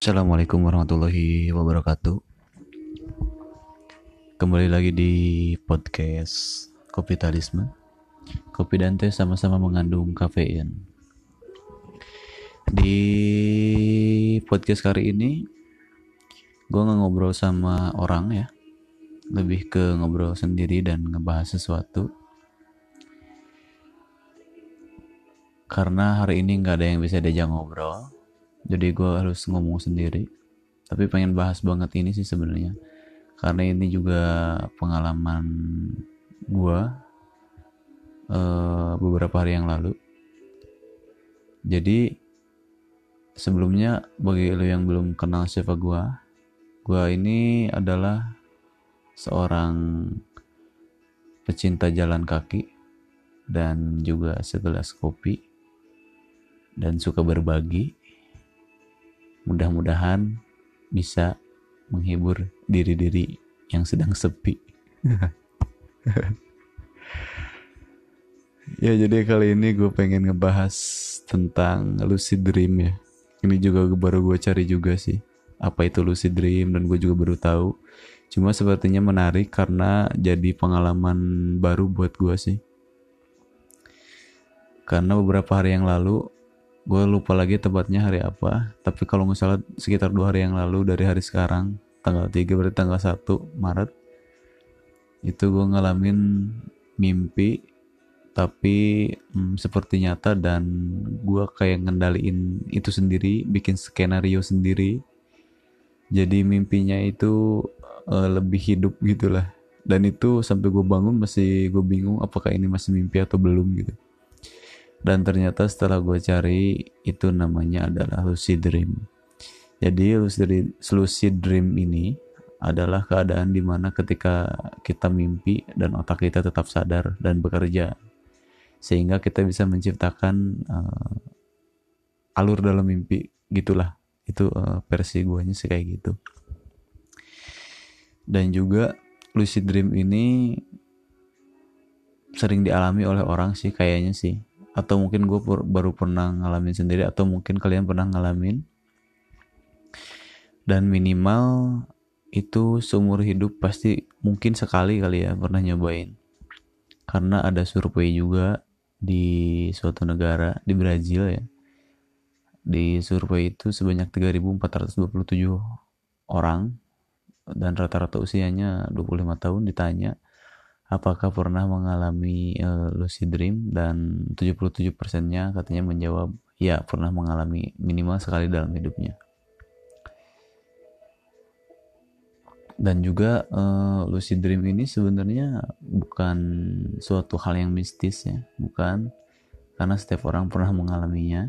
Assalamualaikum warahmatullahi wabarakatuh. Kembali lagi di podcast Kopitalisme. Kopi dan teh sama-sama mengandung kafein. Di podcast kali ini, gue nggak ngobrol sama orang ya, lebih ke ngobrol sendiri dan ngebahas sesuatu. Karena hari ini nggak ada yang bisa diajak ngobrol, jadi gue harus ngomong sendiri. Tapi pengen bahas banget ini sih sebenarnya, karena ini juga pengalaman gue uh, beberapa hari yang lalu. Jadi sebelumnya bagi lo yang belum kenal siapa gue, gue ini adalah seorang pecinta jalan kaki dan juga segelas kopi dan suka berbagi. Mudah-mudahan bisa menghibur diri-diri yang sedang sepi. ya jadi kali ini gue pengen ngebahas tentang lucid dream ya. Ini juga baru gue cari juga sih. Apa itu lucid dream dan gue juga baru tahu. Cuma sepertinya menarik karena jadi pengalaman baru buat gue sih. Karena beberapa hari yang lalu gue lupa lagi tepatnya hari apa tapi kalau nggak salah sekitar dua hari yang lalu dari hari sekarang tanggal 3 berarti tanggal 1 Maret itu gue ngalamin mimpi tapi hmm, seperti nyata dan gue kayak ngendaliin itu sendiri bikin skenario sendiri. Jadi mimpinya itu uh, lebih hidup gitulah. Dan itu sampai gue bangun masih gue bingung apakah ini masih mimpi atau belum gitu dan ternyata setelah gue cari itu namanya adalah lucid dream. Jadi lucid, lucid dream ini adalah keadaan di mana ketika kita mimpi dan otak kita tetap sadar dan bekerja. Sehingga kita bisa menciptakan uh, alur dalam mimpi gitulah. Itu uh, versi guanya sih kayak gitu. Dan juga lucid dream ini sering dialami oleh orang sih kayaknya sih atau mungkin gue baru pernah ngalamin sendiri atau mungkin kalian pernah ngalamin. Dan minimal itu seumur hidup pasti mungkin sekali kali ya pernah nyobain. Karena ada survei juga di suatu negara di Brazil ya. Di survei itu sebanyak 3427 orang dan rata-rata usianya 25 tahun ditanya apakah pernah mengalami uh, lucid dream? Dan 77 persennya katanya menjawab ya pernah mengalami minimal sekali dalam hidupnya. Dan juga uh, lucid dream ini sebenarnya bukan suatu hal yang mistis ya bukan. Karena setiap orang pernah mengalaminya.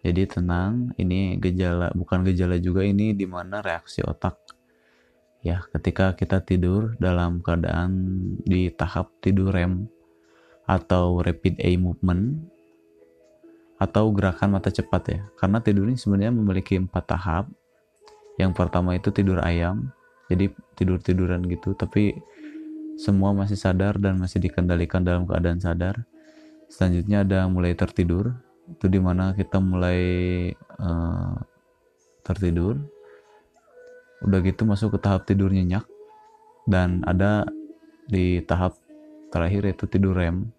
Jadi tenang ini gejala bukan gejala juga ini di mana reaksi otak ya ketika kita tidur dalam keadaan di tahap tidur REM atau rapid eye movement atau gerakan mata cepat ya. Karena tidur ini sebenarnya memiliki empat tahap. Yang pertama itu tidur ayam jadi tidur tiduran gitu tapi semua masih sadar dan masih dikendalikan dalam keadaan sadar. Selanjutnya ada mulai tertidur itu di mana kita mulai uh, tertidur udah gitu masuk ke tahap tidur nyenyak. Dan ada di tahap terakhir yaitu tidur REM.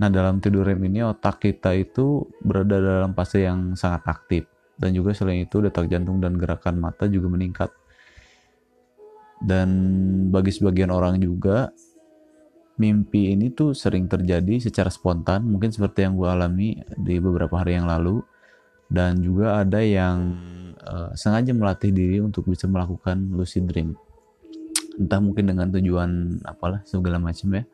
Nah dalam tidur REM ini otak kita itu berada dalam fase yang sangat aktif. Dan juga selain itu detak jantung dan gerakan mata juga meningkat. Dan bagi sebagian orang juga mimpi ini tuh sering terjadi secara spontan. Mungkin seperti yang gue alami di beberapa hari yang lalu dan juga ada yang uh, sengaja melatih diri untuk bisa melakukan lucid dream. Entah mungkin dengan tujuan apalah segala macam ya.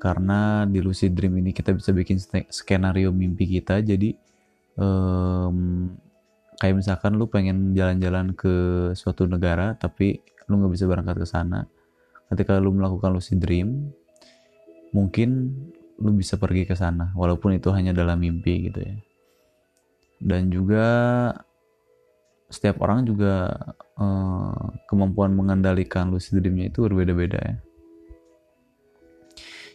Karena di lucid dream ini kita bisa bikin skenario mimpi kita. Jadi um, kayak misalkan lu pengen jalan-jalan ke suatu negara tapi lu nggak bisa berangkat ke sana. Ketika lu melakukan lucid dream mungkin lu bisa pergi ke sana walaupun itu hanya dalam mimpi gitu ya dan juga setiap orang juga uh, kemampuan mengendalikan lucid dreamnya itu berbeda-beda ya.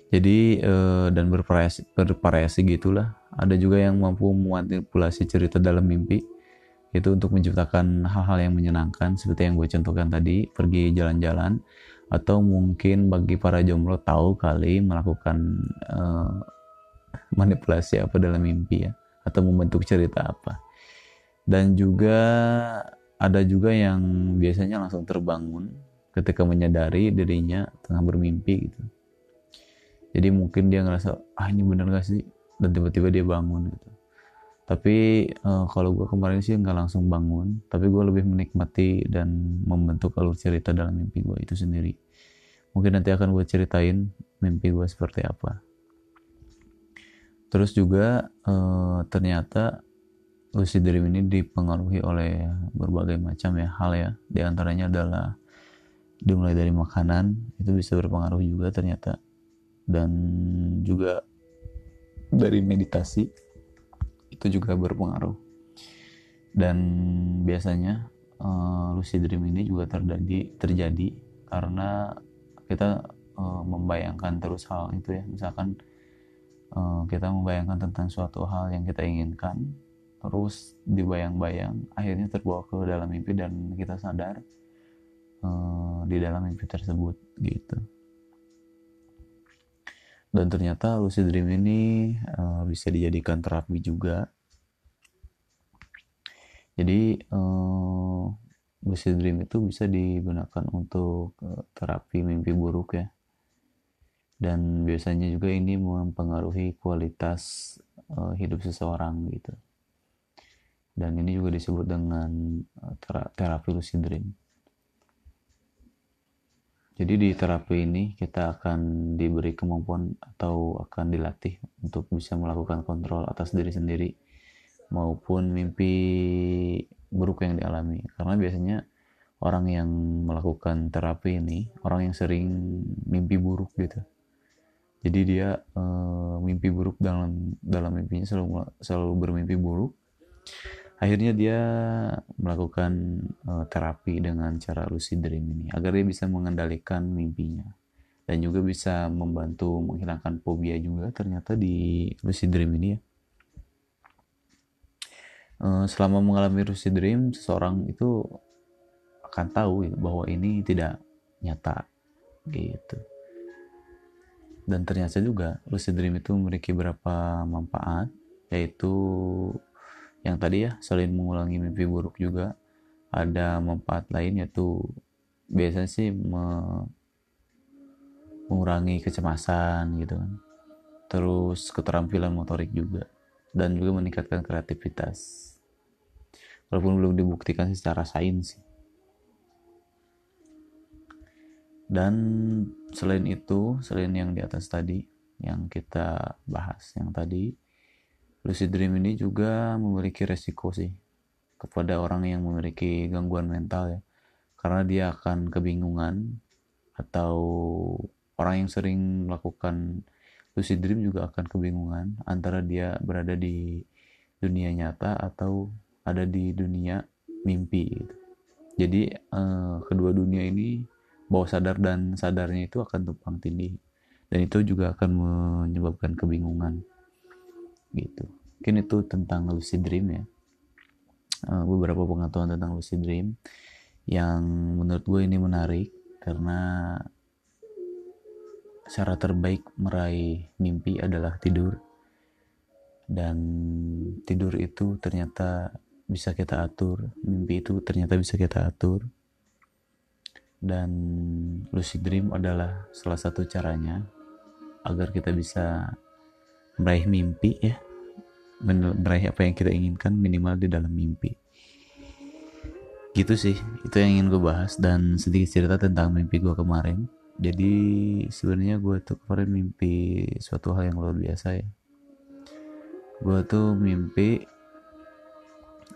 Jadi uh, dan bervariasi bervariasi gitulah. Ada juga yang mampu memanipulasi cerita dalam mimpi. Itu untuk menciptakan hal-hal yang menyenangkan seperti yang gue contohkan tadi pergi jalan-jalan atau mungkin bagi para jomblo tahu kali melakukan uh, manipulasi apa dalam mimpi ya atau membentuk cerita apa. Dan juga ada juga yang biasanya langsung terbangun ketika menyadari dirinya tengah bermimpi gitu. Jadi mungkin dia ngerasa ah ini bener gak sih? Dan tiba-tiba dia bangun gitu. Tapi uh, kalau gue kemarin sih nggak langsung bangun tapi gue lebih menikmati dan membentuk alur cerita dalam mimpi gue itu sendiri. Mungkin nanti akan gue ceritain mimpi gue seperti apa terus juga uh, ternyata lucid dream ini dipengaruhi oleh berbagai macam ya hal ya. Di antaranya adalah dimulai dari makanan itu bisa berpengaruh juga ternyata. Dan juga dari meditasi itu juga berpengaruh. Dan biasanya uh, lucid dream ini juga terjadi terjadi karena kita uh, membayangkan terus hal itu ya. Misalkan kita membayangkan tentang suatu hal yang kita inginkan terus dibayang-bayang akhirnya terbawa ke dalam mimpi dan kita sadar uh, di dalam mimpi tersebut gitu. Dan ternyata lucid dream ini uh, bisa dijadikan terapi juga. Jadi uh, lucid dream itu bisa digunakan untuk terapi mimpi buruk ya dan biasanya juga ini mempengaruhi kualitas uh, hidup seseorang gitu dan ini juga disebut dengan uh, terapi lucid dream jadi di terapi ini kita akan diberi kemampuan atau akan dilatih untuk bisa melakukan kontrol atas diri sendiri maupun mimpi buruk yang dialami. Karena biasanya orang yang melakukan terapi ini orang yang sering mimpi buruk gitu. Jadi dia e, mimpi buruk dalam dalam mimpinya selalu selalu bermimpi buruk. Akhirnya dia melakukan uh, terapi dengan cara lucid dream ini agar dia bisa mengendalikan mimpinya. Dan juga bisa membantu menghilangkan fobia juga ternyata di lucid dream ini ya. Uh, selama mengalami lucid dream seseorang itu akan tahu bahwa ini tidak nyata gitu dan ternyata juga lucid dream itu memiliki beberapa manfaat yaitu yang tadi ya selain mengulangi mimpi buruk juga ada manfaat lain yaitu biasanya sih me mengurangi kecemasan gitu kan. Terus keterampilan motorik juga. Dan juga meningkatkan kreativitas. Walaupun belum dibuktikan secara sains dan selain itu selain yang di atas tadi yang kita bahas yang tadi lucid dream ini juga memiliki resiko sih kepada orang yang memiliki gangguan mental ya karena dia akan kebingungan atau orang yang sering melakukan lucid dream juga akan kebingungan antara dia berada di dunia nyata atau ada di dunia mimpi gitu. Jadi eh, kedua dunia ini bawah sadar dan sadarnya itu akan tumpang tindih. Dan itu juga akan menyebabkan kebingungan. Gitu. Mungkin itu tentang lucid dream ya. Uh, beberapa pengetahuan tentang lucid dream yang menurut gue ini menarik karena cara terbaik meraih mimpi adalah tidur. Dan tidur itu ternyata bisa kita atur mimpi itu ternyata bisa kita atur dan lucid dream adalah salah satu caranya agar kita bisa meraih mimpi ya. Meraih apa yang kita inginkan minimal di dalam mimpi. Gitu sih itu yang ingin gue bahas dan sedikit cerita tentang mimpi gue kemarin. Jadi sebenarnya gue tuh kemarin mimpi suatu hal yang luar biasa ya. Gue tuh mimpi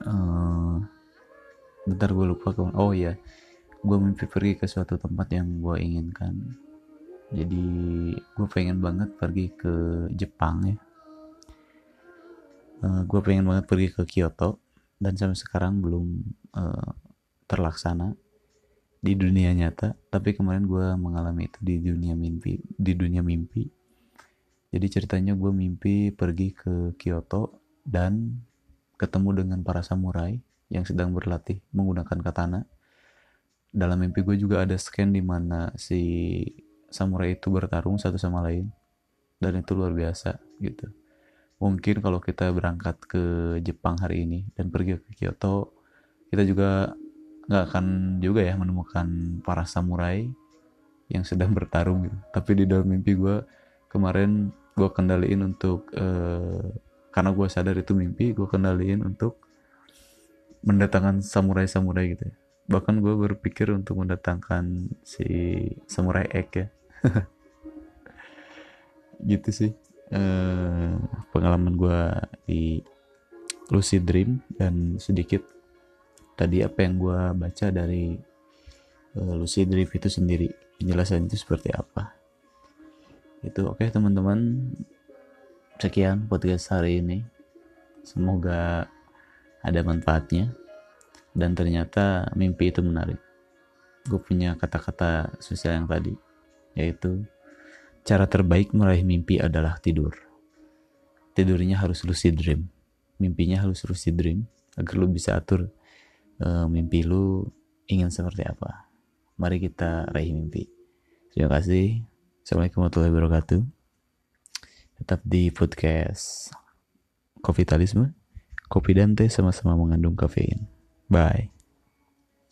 uh, bentar gue lupa oh ya gue mimpi pergi ke suatu tempat yang gue inginkan. Jadi gue pengen banget pergi ke Jepang ya. Uh, eh, gue pengen banget pergi ke Kyoto dan sampai sekarang belum uh, terlaksana di dunia nyata. Tapi kemarin gue mengalami itu di dunia mimpi di dunia mimpi. Jadi ceritanya gue mimpi pergi ke Kyoto dan ketemu dengan para samurai yang sedang berlatih menggunakan katana dalam mimpi gue juga ada scan di mana si samurai itu bertarung satu sama lain dan itu luar biasa gitu mungkin kalau kita berangkat ke Jepang hari ini dan pergi ke Kyoto kita juga nggak akan juga ya menemukan para samurai yang sedang bertarung gitu. tapi di dalam mimpi gue kemarin gue kendaliin untuk uh, karena gue sadar itu mimpi gue kendaliin untuk mendatangkan samurai-samurai gitu ya. Bahkan gue berpikir untuk mendatangkan si samurai Egg ya. Gitu sih. Uh, pengalaman gue di lucid dream dan sedikit tadi apa yang gue baca dari uh, lucid dream itu sendiri. Penjelasan itu seperti apa? Itu oke okay, teman-teman. Sekian podcast hari ini. Semoga ada manfaatnya dan ternyata mimpi itu menarik gue punya kata-kata sosial yang tadi yaitu cara terbaik meraih mimpi adalah tidur tidurnya harus lucid dream mimpinya harus lucid dream agar lu bisa atur uh, mimpi lu ingin seperti apa Mari kita raih mimpi. Terima kasih. Assalamualaikum warahmatullahi wabarakatuh. Tetap di podcast Kofitalisme. Kopi dan teh sama-sama mengandung kafein. Bye.